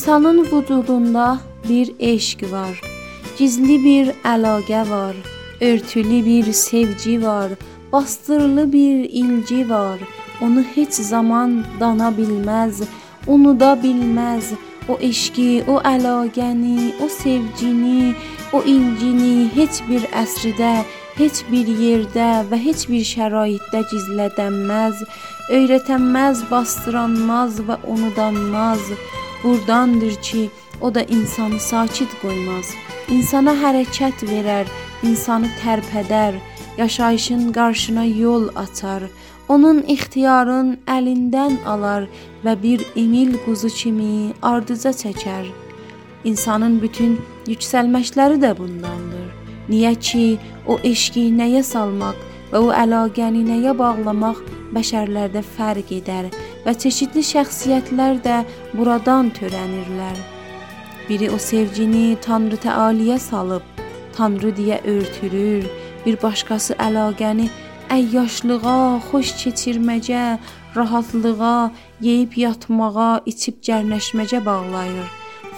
İnsanın vücudunda bir eşq var. Gizli bir əlaqə var. Örtülü bir sevgi var. Bastırılı bir ilgi var. Onu heç zaman dana bilməz, unuda bilməz. O eşqi, o əlaqəni, o sevgini, o ilgini heç bir əsrdə, heç bir yerdə və heç bir şəraitdə gizlədənməz, öyrətənməz, bastıranmaz və unudanmaz. Burdandır ki, o da insanı sakit qoymaz. İnsana hərəkət verər, insanı tərpədər, yaşayışın qarşına yol açar. Onun ixtiyarın əlindən alar və bir emil quzu kimi ardıca çəkər. İnsanın bütün yüksəlməkləri də bundandır. Niyə ki, o eşqi nəyə salmaq və o əlaqəni nəyə bağlamaq bəşərlərdə fərq edər və çeşidli şəxsiyyətlər də buradan törənirlər. Biri o sevgini Tanrı Təaliyə salıb, Tanrı deyə örtülür. Bir başqası əlaqəni əyyaşlığa, xoş keçirməcə, rahatlığa, yeyib yatmağa, içib gərnəşməcə bağlayır.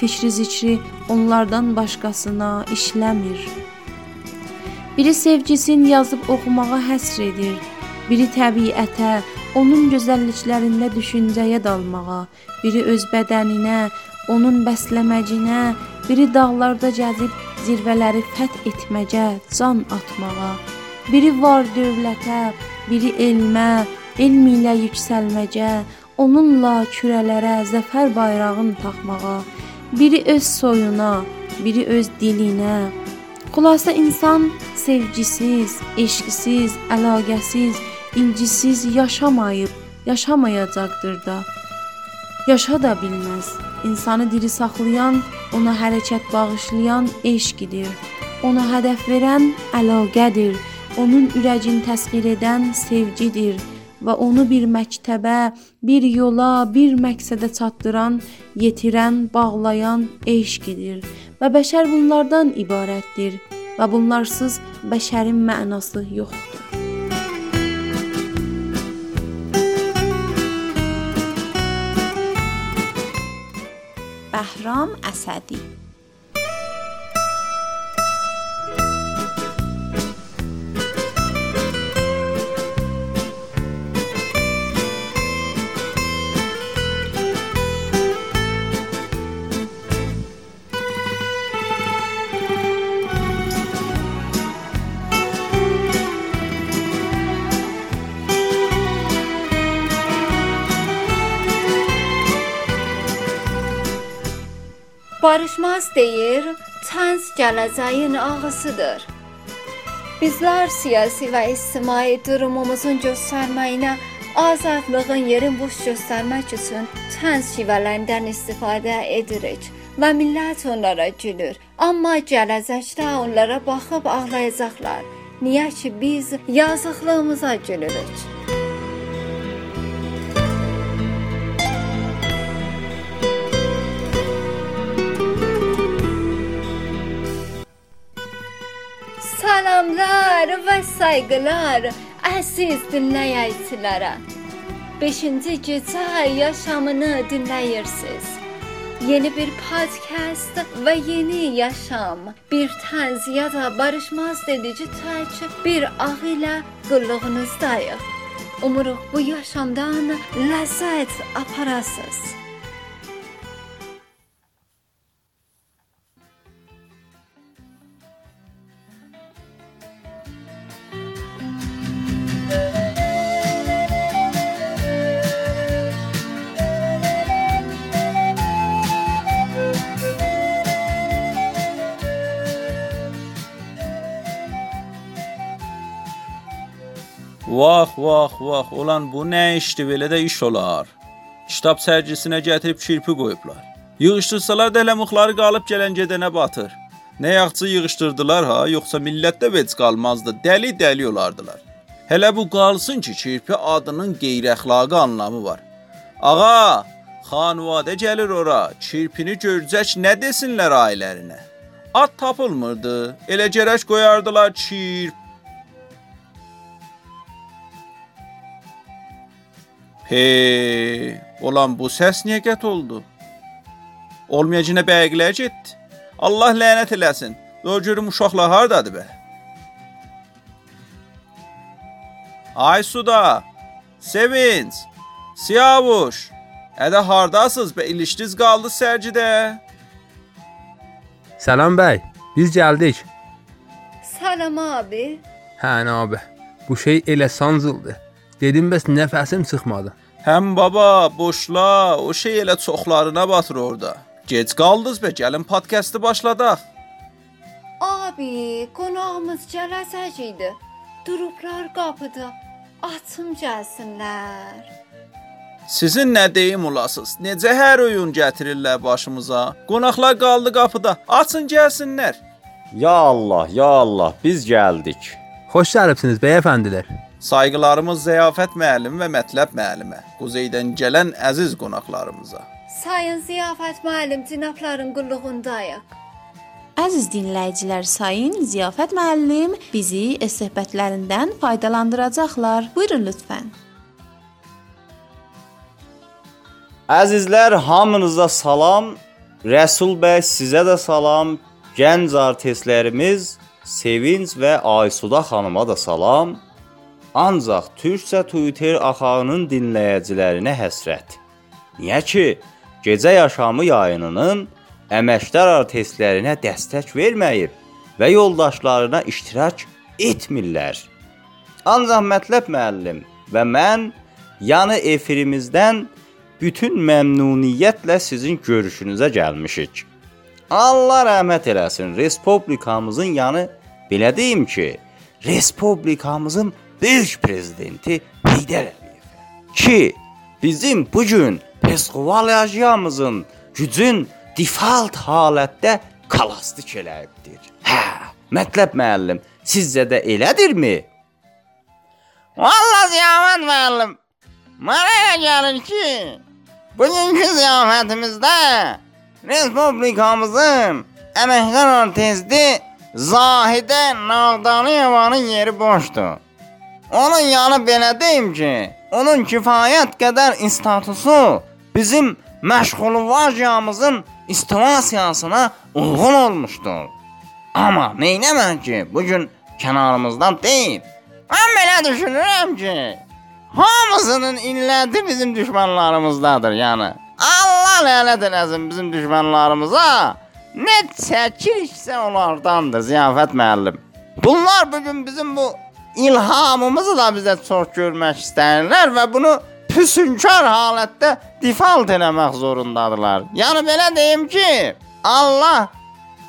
Fikri zikri onlardan başqasına işləmir. Biri sevgisini yazıb oxumağa həsr edir. Biri təbiətə, onun gözəlliklərində düşüncəyə dalmağa, biri öz bədəninə, onun bəsləməcinə, biri dağlarda gəzib zirvələri fəth etməcə, can atmağa, biri var dövlətə, biri elmə, elm ilə yüksəlməcə, onunla kürələrə zəfər bayrağını taxmağa, biri öz soyuna, biri öz dilinə. Xülasə insan sevgisiz, eşqsiz, əlaqəsiz, incisiz yaşamayıb, yaşamayacaqdır da. Yaşa da bilməz. İnsanı diri saxlayan, ona hərəkət bağışlayan eşqidir. Ona hədəf verən əlaqədir. Onun ürəyini təsvir edən sevgidir və onu bir məktəbə, bir yola, bir məqsədə çatdıran, yetirən, bağlayan eşqidir. Və bəşər bunlardan ibarətdir və bunlarsız bəşərin mənası yoxdur. بهرام اسدی Barışmaz deyir, tanz gələcəyin ağısıdır. Bizlər siyasi və ictimai durumumuzun göstərməyinə azadlığın yerin boş göstərmək üçün tanz şivələrindən istifadə edirik və millət onlara gülür. Amma gələcəkdə onlara baxıb ağlayacaqlar. Niyə ki biz yazıqlığımıza gülürük? Salamlar və sayğılar əziz dinləyicilərə. 5-ci gecə yaşamını dinləyirsiniz. Yeni bir podcast və yeni yaşam. Bir tənz ya da barışmaz dedici tək bir ağ ilə qulluğunuzdayıq. Umuruq bu yaşamdan ləzzət aparasınız. Vax, vax, vax, olan bu nə işdir, belə də iş olar. Kitab sərgisinə gətirib kirpi qoyublar. Yığışdırsalar da elə muxları qalıb gələn gedənə batır. Nə yaxçı yığışdırdılar ha, yoxsa millətdə vec qalmazdı, dəli-dəli olardılar. Hələ bu qalsın ki, kirpi adının qeyri-əxlaqi anlamı var. Ağa, xanvadə gəlir ora, kirpini görcək nə desinlər ailərinə? At tapılmırdı, elə gərək qoyardılar kirp He, olan bu səs niyə qət oldu? Olmayacağına bəyiqləyə getdi. Allah lənət eləsin. Dur görüm uşaqlar hardadır belə? Ay suda, Sevinç, Siyavuş, ədə hardasınız be ilişdiz qaldı sərcidə? Salam bəy, biz gəldik. Salam abi. Hə, abi. Bu şey elə sancıldı. Dedim bəs nəfəsim çıxmadı. Həm baba, boşla, o şey elə çoxlarına batır orada. Gec qaldınız be, gəlin podkastı başladaq. Abi, qonağımız gələcəkdi. Durublar qapıda. Açım gəlsinlər. Sizin nə deyim olasınız? Necə hər oyun gətirirlər başımıza? Qonaqlar qaldı qapıda. Açın gəlsinlər. Ya Allah, ya Allah, biz gəldik. Xoş gəlibsiniz bəyəfəndilər. Sayğılarımız Ziyafət müəllim və Mətləb müəllimə, Quzeydən gələn əziz qonaqlarımıza. Sayın Ziyafət müəllim, cənabların qulluğundayıq. Əziz dinləyicilər, sayın Ziyafət müəllim bizi söhbətlərindən faydalandıracaqlar. Buyurun lütfən. Əzizlər, hamınıza salam. Rəsul bəy sizə də salam. Gənc artistlərimiz Sevinç və Aysuda xanıma da salam. Ancaq türkcə Twitter axağının dinləyicilərinə həsrət. Niyə ki, gecə yaşamı yayınının əməkdar artistlərinə dəstək verməyib və yoldaşlarına iştirak etmirlər. Ancaq mətləb müəllim və mən yanı efirimizdən bütün məmnuniyyətlə sizin görüşünüzə gəlmişik. Allah rəhmət eləsin. Respublikamızın yanı belə deyim ki, respublikamızın böyük prezidenti Heydər Əliyev ki, bizim bu gün Peskovaliajiyamızın gücün default halətdə kalastik eləyibdir. Hə, mətləb müəllim, sizcə də elədirmi? Vallahi ziyafət müəllim, mənə elə gəlir ki, bugünkü ziyafətimizdə Respublikamızın əməkdar artisti Zahidə Nağdaniyevanın yeri boşdur. Onun yanı belə deyim ki, onun kifayət qədər statusu bizim məşğulvajiyamızın istivasiyasına uyğun olmuşdur. Amma neynəmək ki, bu gün kənarımızdan deyil. Mən belə düşünürəm ki, hamısının illəti bizim düşmənlarımızdadır, yəni. Allah lənət eləsin bizim düşmənlarımıza. Nə çəkiriksə onlardandır ziyafət müəllim. Bunlar bu gün bizim bu ilhamımızı da bizə çox görmək istəyirlər və bunu püsünkar halətdə default eləmək zorundadırlar. Yəni belə deyim ki, Allah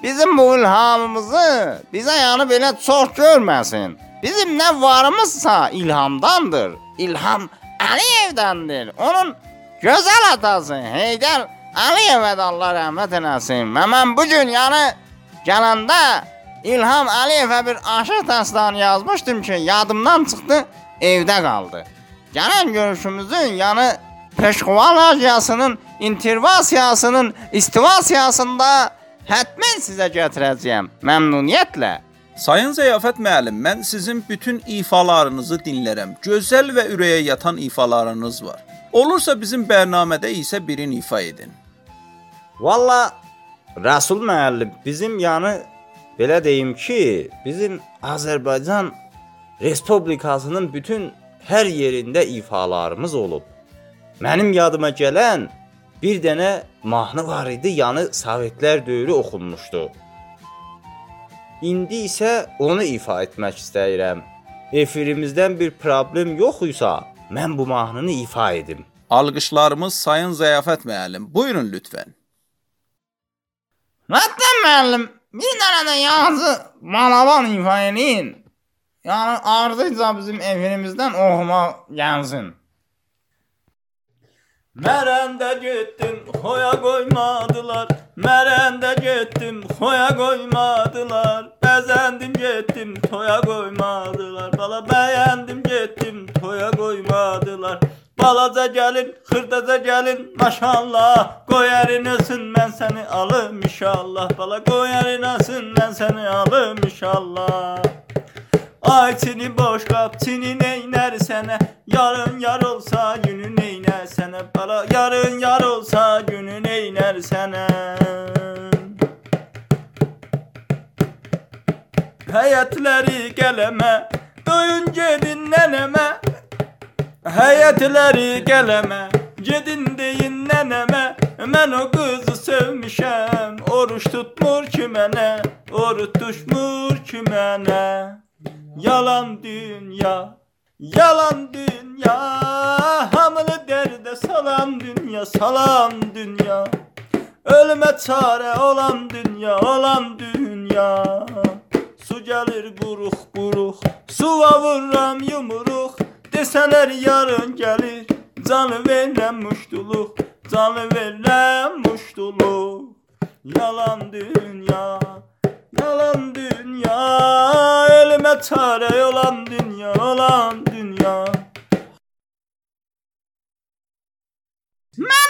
bizim bu ilhamımızı bizə yəni belə çox görməsin. Bizim nə varımızsa ilhamdandır. İlham Əliyevdəndir. Onun gözəl atası Heydər Əliyevə də Allah rəhmət eləsin. Və mən bu gün yəni gələndə İlham Əliyevə bir aşıq dastanı yazmışdım ki, yadımdan çıxdı, evdə qaldı. Gələn görüşümüzün, yəni Peşkoval Aziyasının intervasiyasının istivasiyasında hətmən sizə gətirəcəyəm. Məmnuniyyətlə. Sayın Ziyafət müəllim, mən sizin bütün ifalarınızı dinlərəm. Gözəl və ürəyə yatan ifalarınız var. Olursa bizim bərnamədə isə birini ifa edin. Valla Rəsul müəllim bizim yəni belə deyim ki, bizim Azərbaycan Respublikasının bütün hər yerində ifalarımız olub. Mənim yadıma gələn bir dənə mahnı var idi, yəni Sovetlər dövrü oxunmuşdu. İndi isə onu ifa etmək istəyirəm. Efirimizdən bir problem yox isa, mən bu mahnını ifa edim. Alqışlarımız Sayın Ziyafət müəllim. Buyurun lütfən. Mətləb müəllim, Bir tane yazı malaban ifa eləyin. Yani ardıyca bizim evimizden oxuma gelsin. Merende gittim hoya koymadılar. Merende gittim hoya koymadılar. Bezendim gittim toya koymadılar. Bala beğendim gittim toya koymadılar. Balaza gelin, hırdaza gelin maşallah. Koyarın asın ben seni alım inşallah. Bala koyarın asın ben seni alım inşallah. Ay seni boş kap seni neyner sene? Yarın yar olsa günün neyner sene? Bala yarın yar olsa günün neyner sene? Həyətləri qələmə Doyun gedin Həyətləri qələmə Gedin deyin nənəmə Mən o qızı sevmişəm Oruç tutmur ki mənə Oruç düşmür ki mənə Yalan dünya Yalan dünya. Hamını dərdə salan dünya Salan dünya. Ölümə çarə olan dünya Olan dünya. Su gəlir quruq quruq Suva vururam yumruq Desələr yarın gəlir Canı verirəm muştuluq Canı verirəm muştuluq Yalan dünya Yalan dünya. Elmə çarə olan dünya Olan dünya. Mənə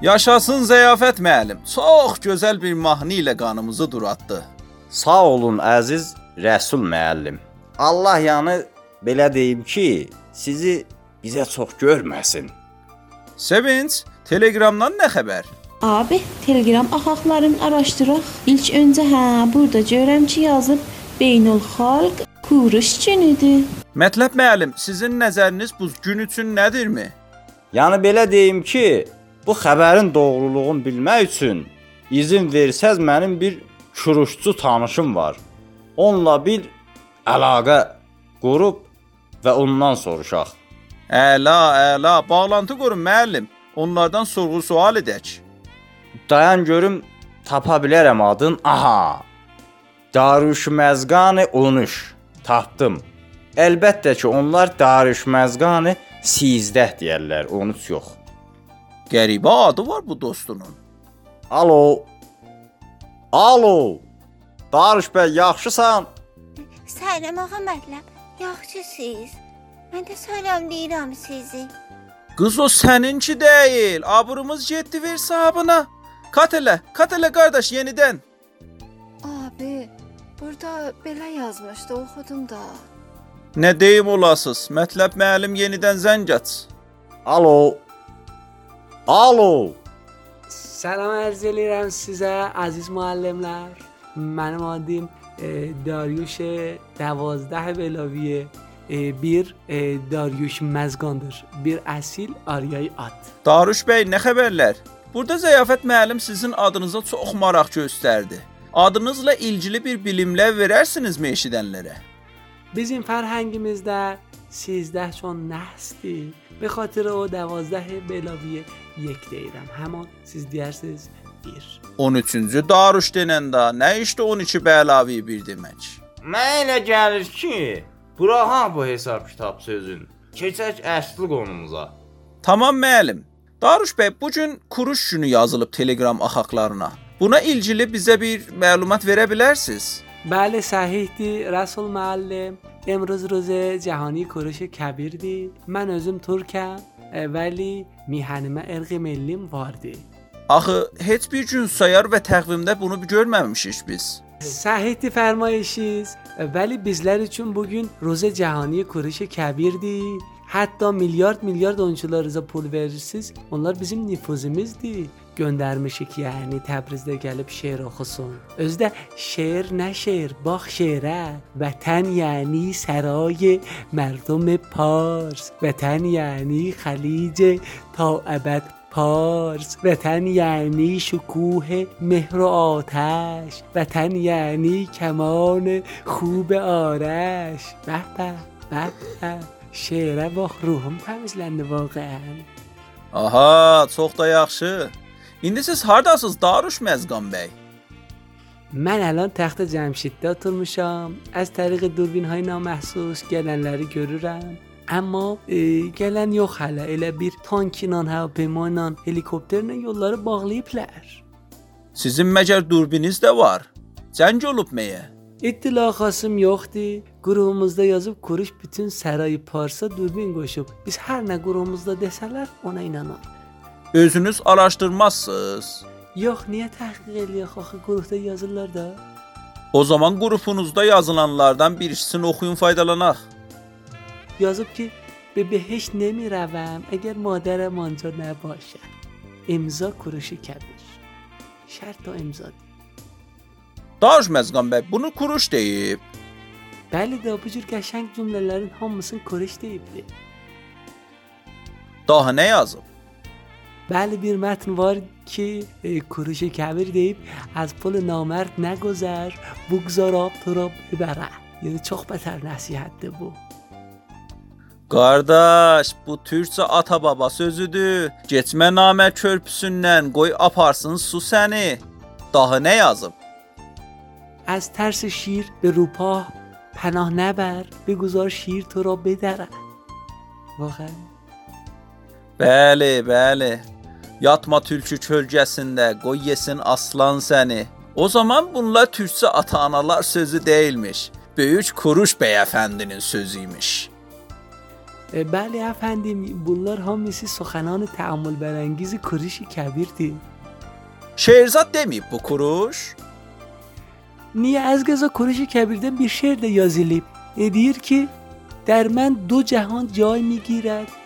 Yaşasın ziyafət müəllim. Çox gözəl bir mahnı ilə qanımızı duratdı. Sağ olun əziz Rəsul müəllim. Allah yanı belə deyim ki, sizi bizə çox görməsin. Sevinç, Telegramdan nə xəbər? Abi, Telegram axaqlarını araşdıraq. İlk öncə hə, burada görürəm ki, yazıb Beynəlxalq Kuruş günüdür. Mətləb müəllim, sizin nəzəriniz bu gün üçün nədirmi? Yəni belə deyim ki, bu xəbərin doğruluğunu bilmək üçün izin versəz mənim bir şuruşçu tanışım var. Onunla bir əlaqə qurub və ondan soruşaq. Əla, əla, bağlantı qurun müəllim. Onlardan sorğu-sual edək. Dayan görüm tapa bilərəm adın. Aha. Daruş Məzqani 13. Tapdım. Əlbəttə ki, onlar Daruş Məzqani 13 deyirlər, 13 yox. Qəribə adı var bu dostunun. Alo. Alo. Daruş bəy, yaxşısan? Salam ağa mətləb. Yaxşısınız? Mən də salamlayıram sizi. Qız o səninki deyil. Abrımız getdi ver sahibına. Kat elə, kat elə qardaş yenidən. Abi, burada belə yazmışdı, oxudum da. Nə deyim olasız? Mətləb müəllim yenidən zəng aç. Alo. Alo! Salam ərz eləyirəm sizə əziz müəllimlər. Mənim adım Dariuş 12 belaviyə bir Dariuş Məzgandır. Bir əsil Aryay at. Dariuş bəy, nə xəbərlər? Burada Zəyafət müəllim sizin adınıza çox maraq göstərdi. Adınızla ilgili bir bilimlər verərsinizmi eşidənlərə? Bizim فرهنگimizdə 13 چون نستی به خاطر o 12 بلاویه یک deyirəm. Həmin siz deyərsiniz bir. 13-cü Daruş denəndə nə işdə 12 bəlavi bir demək? Mənə elə gəlir ki, buraxaq bu hesab kitab sözün. Keçək əsli qonumuza. Tamam müəllim. Daruş bəy, bu gün kuruş günü yazılıb Telegram axaqlarına. Buna ilgili bizə bir məlumat verə bilərsiniz? بله صحیح دی رسول معلم. امروز روز جهانی کروش کبیر دی. من ازم ترکم ولی میهنم ارقی ملیم واردی آخه هیچ بی جون سایار و تقویم ده بونو بی گرمممشش بیز صحیح دی فرمایشیز. ولی بیزلر چون بگین روز جهانی کروش کبیر دی. حتی میلیارد میلیارد اونچلار رزا پول ورسیز اونلار بیزیم نفوزمیز دی. Göndərmişik yəni Təbrizdə gəlib şeir oxusun. Özdə şeir nə şeir, bax şeirə. Vətən yəni سرای مردم پارس وطن یعنی خلیج تا ابد پارس وطن یعنی شکوه مهر و آتش وطن یعنی کمان خوب آرش به به به به şeirə bax ruhum təmizləndi vaqəən. Aha, çox da yaxşı. İndi siz hardasınız Daruş Məzqan bəy? Mən əlan taxta Cəmşiddə oturmuşam. Az tariqi durbinhay naməhsus gələnləri görürəm. Amma e, gələn yox hələ. Elə bir tank ilə, havapäma ilə, helikopterlə yolları bağlayıblar. Sizin məcər durbiniz də var. Cəng olub məyə? İttila xasım yoxdur. Qurumumuzda yazıb Kuruş bütün sərayı Parsa dürbün qoşub. Biz hər nə qurumumuzda desələr ona inanarıq. Özünüz araşdırmazsınız. Yox, niyə təhqiq eləyək axı qurumda yazırlar da. O zaman qrupunuzda yazılanlardan birisini oxuyun faydalanaq. yazıb ki به بهش نمی روم اگر مادرم آنجا نباشد امضا کوروش کبیر شرط تا امضا دی. Daruş Məzqan bəy, bunu kuruş deyib. bəli də bu cür qəşəng cümlələrin hamısını koreş deyibdi. Daha nə yazıb? Mətn var ki e, کوروش کبیر deyib از پل نامرد نگذر بگذار آب تو را ببره yəni çox bətər nəsihətdir bu. Qardaş, bu türkcə ata-baba sözüdür. Keçmə namə körpüsündən qoy aparsın su səni. Daha nə yazıb? از ترس شیر به روپاه پناه نبر بگذار شیر تو را بدره واقعا Bəli, bəli. Yatma tülkü kölgəsində, qoy yesin aslan səni. O zaman bunlar türkcə ata-analar sözü deyilmiş. Böyük Kuruş bəyəfəndinin sözü imiş. بله efendim bunlar hamısı سخنان تعامل برانگیز کوروش کبیرdi. Şehrzad deməyib bu kuruş. Niye az gaza Kuruş Kebir'den bir şiir de yazılıb. E deyir ki در من دو جهان جای می‌گیرد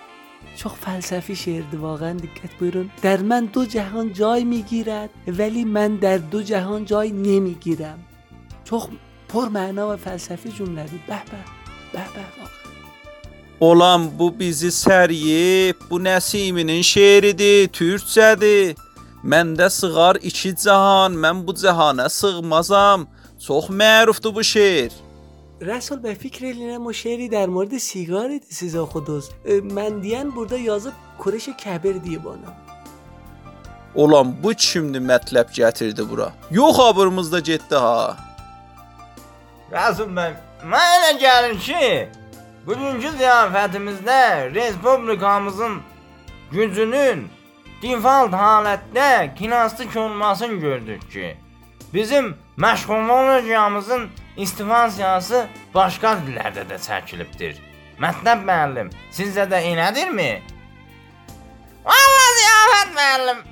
çok felsefi şiirdi واقعا dikkat buyurun در من دو جهان جای میگیرد ولی من در دو جهان جای نمیگیرم çok پر معنا ve felsefi cümledir به به به به واقعا Olan bu bizi səriyib, bu Nəsiminin şeiridir, türkcədir. Məndə sığar iki cahan, mən bu cahana sığmazam. Çox mərufdur bu şeir. Resul Bey fikir eline o şiiri der مورد sigaraydı size okuduz. E, men diyen burada yazıp Kureş Kebir diye bana. Olan bu kimdir mətləb gətirdi bura? Yox abırımızda getdi ha. Rasul bəy, mən elə gəlir ki, bugünkü ziyafətimizdə respublikamızın gücünün default halətdə kinastik olmasını gördük ki, bizim məşğulluğumuzun istifasiyası başqa dillərdə də çəkilibdir. Mətləb müəllim, sizdə də elədirmi? Vallahi ziyafət müəllim.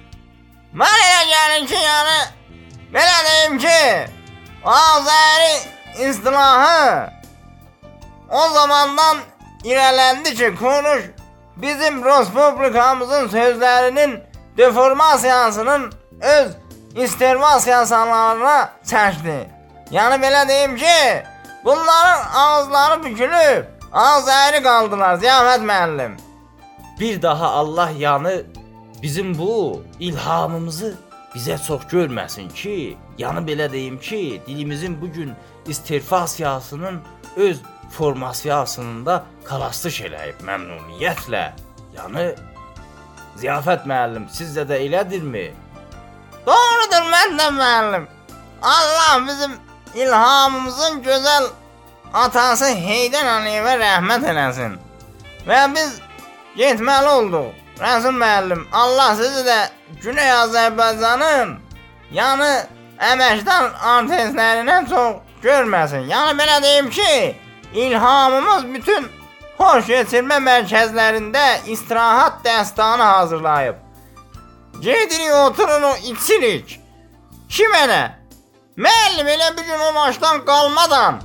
Mən elə gəlir ki, yəni belə deyim ki, Azəri istilahı o zamandan irələndi ki, konuş bizim respublikamızın sözlərinin deformasiyasının öz istermasiyasına çəkdi. Yəni belə deyim ki, bunların ağızları bükülüb, Azəri qaldılar Ziyafət müəllim. Bir daha Allah yanı bizim bu ilhamımızı bizə çox görməsin ki, yəni belə deyim ki, dilimizin bu gün istirfasiyasının öz formasiyasında kalaslış eləyib məmnuniyyətlə. Yəni Ziyafət müəllim, sizdə də elədirmi? Doğrudur məndən müəllim. Allah bizim ilhamımızın gözəl atası Heydər Əliyevə rəhmət eləsin. Və biz getməli olduq. Rəsul müəllim, Allah sizi də Güney Azərbaycanın yəni əməkdar artistlərinə çox görməsin. Yəni belə deyim ki, ilhamımız bütün xoş keçirmə mərkəzlərində istirahət dəstanı hazırlayıb. Gedirik oturun o içirik. Kim elə? Müəllim elə bir gün o maçdan qalmadan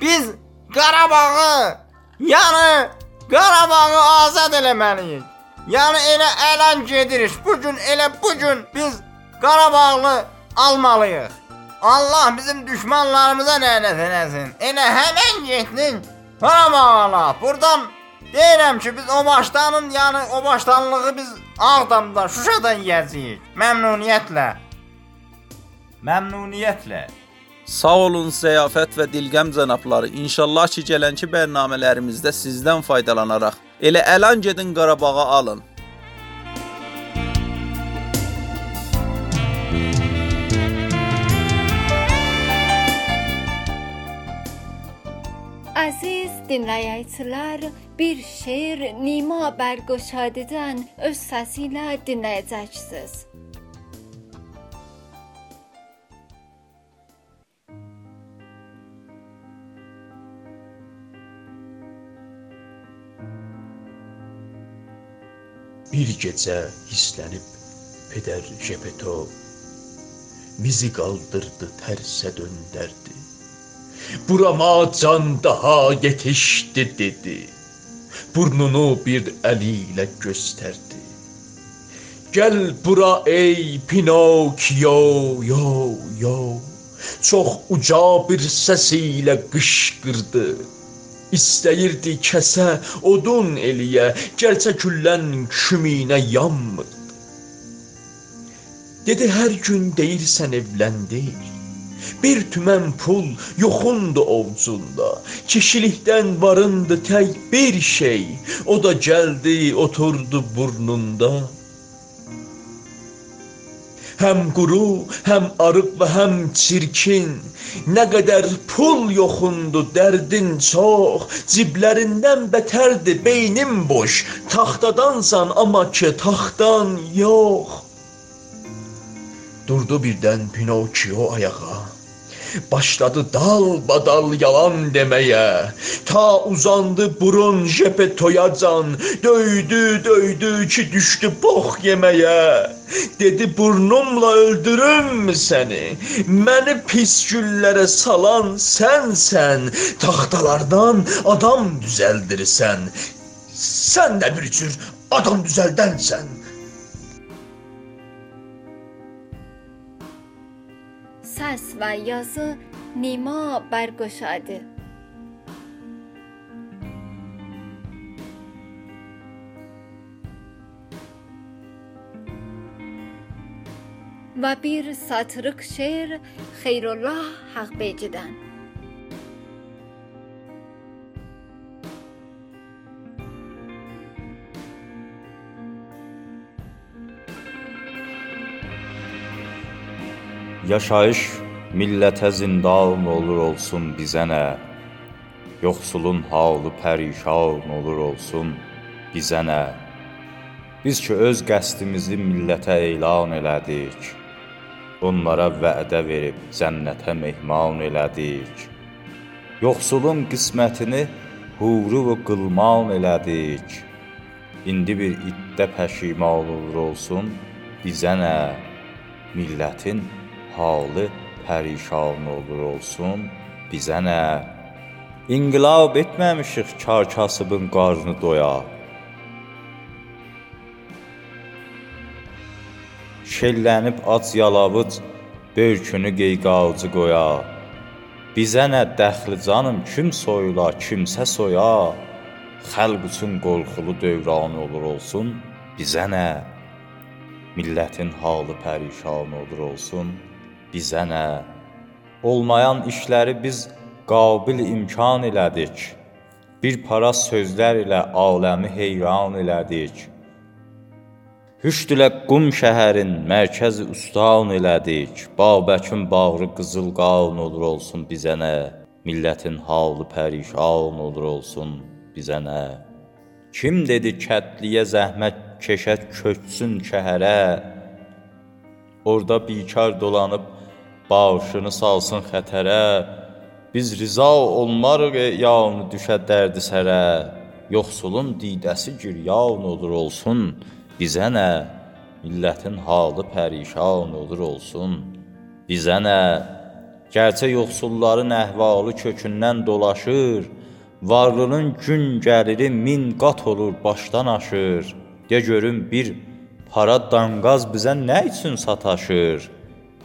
biz Qarabağı, yəni Qarabağı azad eləməliyik. Yəni elə əlan gedirik. Bu gün elə bu gün biz Qarabağlı almalıyıq. Allah bizim düşmanlarımıza lənət eləsin. Elə həmən getdin Qarabağa. Burdan deyirəm ki, biz o başdanın, yəni o başdanlığı biz Ağdamda, Şuşada yeyəcəyik. Məmnuniyyətlə. Məmnuniyyətlə. Sağ olun ziyafət və dilgəm cənabları. İnşallah ki, gələnki bərnamələrimizdə sizdən faydalanaraq elə əlan gedin Qarabağa alın. Aziz dinləyicilər, bir şeir Nima Bərgüşadidən öz səsi ilə dinləyəcəksiniz. Bir gecə hislənib Peder Jepeto bizi qaldırdı, tərsə döndərdi. Burama can daha yetişdi dedi. Burnunu bir eliyle gösterdi. Gel bura ey Pinokyo, yo, yo. Çok uca bir sesiyle kışkırdı. İstəyirdi kəsə odun eliyə, gəlsə küllən kümünə yanmırdı. Dedi hər gün deyirsən evləndik. Bir tümən pul yoxundu ovcunda. Kişilikdən varındı tək bir şey. O da gəldi, oturdu burnunda. Həm quru, həm arıq və həm çirkin. Nə qədər pul yoxundu, dərdin çox. Ciblərindən bətərdi, beynim boş. Taxtadansan amma ki taxtdan yox. Durdu birdən Pinokio ayağa. Başladı dal badal yalan demeye. Ta uzandı burun jepetoyacan Döydü döydü ki düştü box yemeye. Dedi burnumla öldürüm seni. Məni pis güllərə salan sənsən Taxtalardan adam düzəldirsən Sən nə bir cür adam düzəldənsən Səs və yazı Nima Bərqoşadı و bir satırık şeir Xeyrullah Haqbecidən. Yaşayış millətə zindan olur olsun bizə nə? Yoxsulun halı pərişan olur olsun bizə nə? Biz ki öz qəsdimizi millətə elan elədik. Onlara vədə verib cənnətə mehman elədik. Yoxsulun qismətini huru və qılman elədik. İndi bir iddə pəşiman olur olsun bizə nə? Millətin halı pərişan olur olsun bizə nə? İnqilab etməmişik kar kasıbın qarnı doya. Şellənib ac yalavıc börkünü qeyqavcı qoya. Bizə nə dəxli canım kim soyula, kimsə soya. Xalq üçün qorxulu dövran olur olsun bizə nə? Millətin halı pərişan olur olsun bizə nə? Olmayan işləri biz qabil imkan elədik. Bir para sözlər ilə aləmi heyran elədik. Hüşd ilə Qum şəhərin mərkəzi ustan elədik. Babəkin bağrı qızıl qan olur olsun bizə nə? Millətin halı pərişan olur olsun bizə nə? Kim dedi kətliyə zəhmət keşət köçsün şəhərə? Orda bikar dolanıb başını salsın xətərə. Biz riza olmarıq yanı düşə dərdi sərə. Yoxsulun didəsi giryan olur olsun bizə nə? Millətin halı pərişan olur olsun bizə nə? Gərçə yoxsulların əhvalı kökündən dolaşır, varlının gün gəliri min qat olur başdan aşır. De görüm bir para danqaz bizə nə üçün sataşır?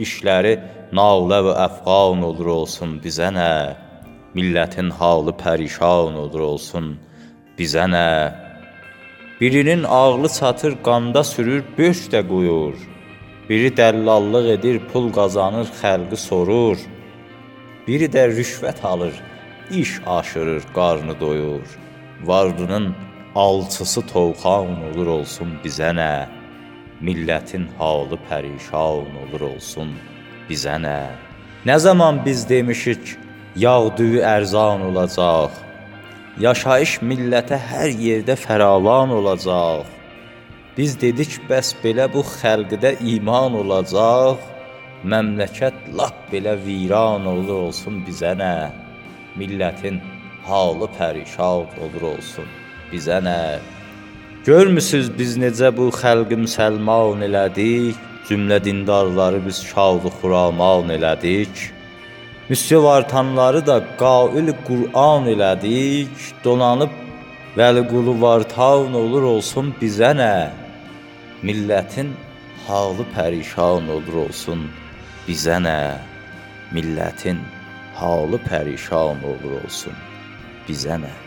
İşləri nalə və əfqan olur olsun bizə nə? Millətin halı pərişan olur olsun bizə nə? Birinin ağlı çatır, qanda sürür, böş də qoyur. Biri dəllallıq edir, pul qazanır, xəlqi sorur. Biri də rüşvət alır, iş aşırır, qarnı doyur. Vardının alçısı tovxan olur olsun bizə nə? Millətin halı pərişan olur olsun bizə nə? Nə zaman biz demişik, yağdüyü ərzan olacaq, Yaşayış millətə hər yerdə fəravan olacaq. Biz dedik, bəs belə bu xəlqdə iman olacaq. Məmləkət lap belə viran olur olsun bizə nə? Millətin halı pərişan olur olsun bizə nə? Görmüsüz biz necə bu xəlqi müsəlman elədik? Cümlə dindarları biz şad-ı xuraman elədik. Müsyo vartanları da qail Qur'an elədik, donanıb Vəliqulu vartan olur olsun bizə nə? Millətin halı pərişan olur olsun bizə nə? Millətin halı pərişan olur olsun bizə nə?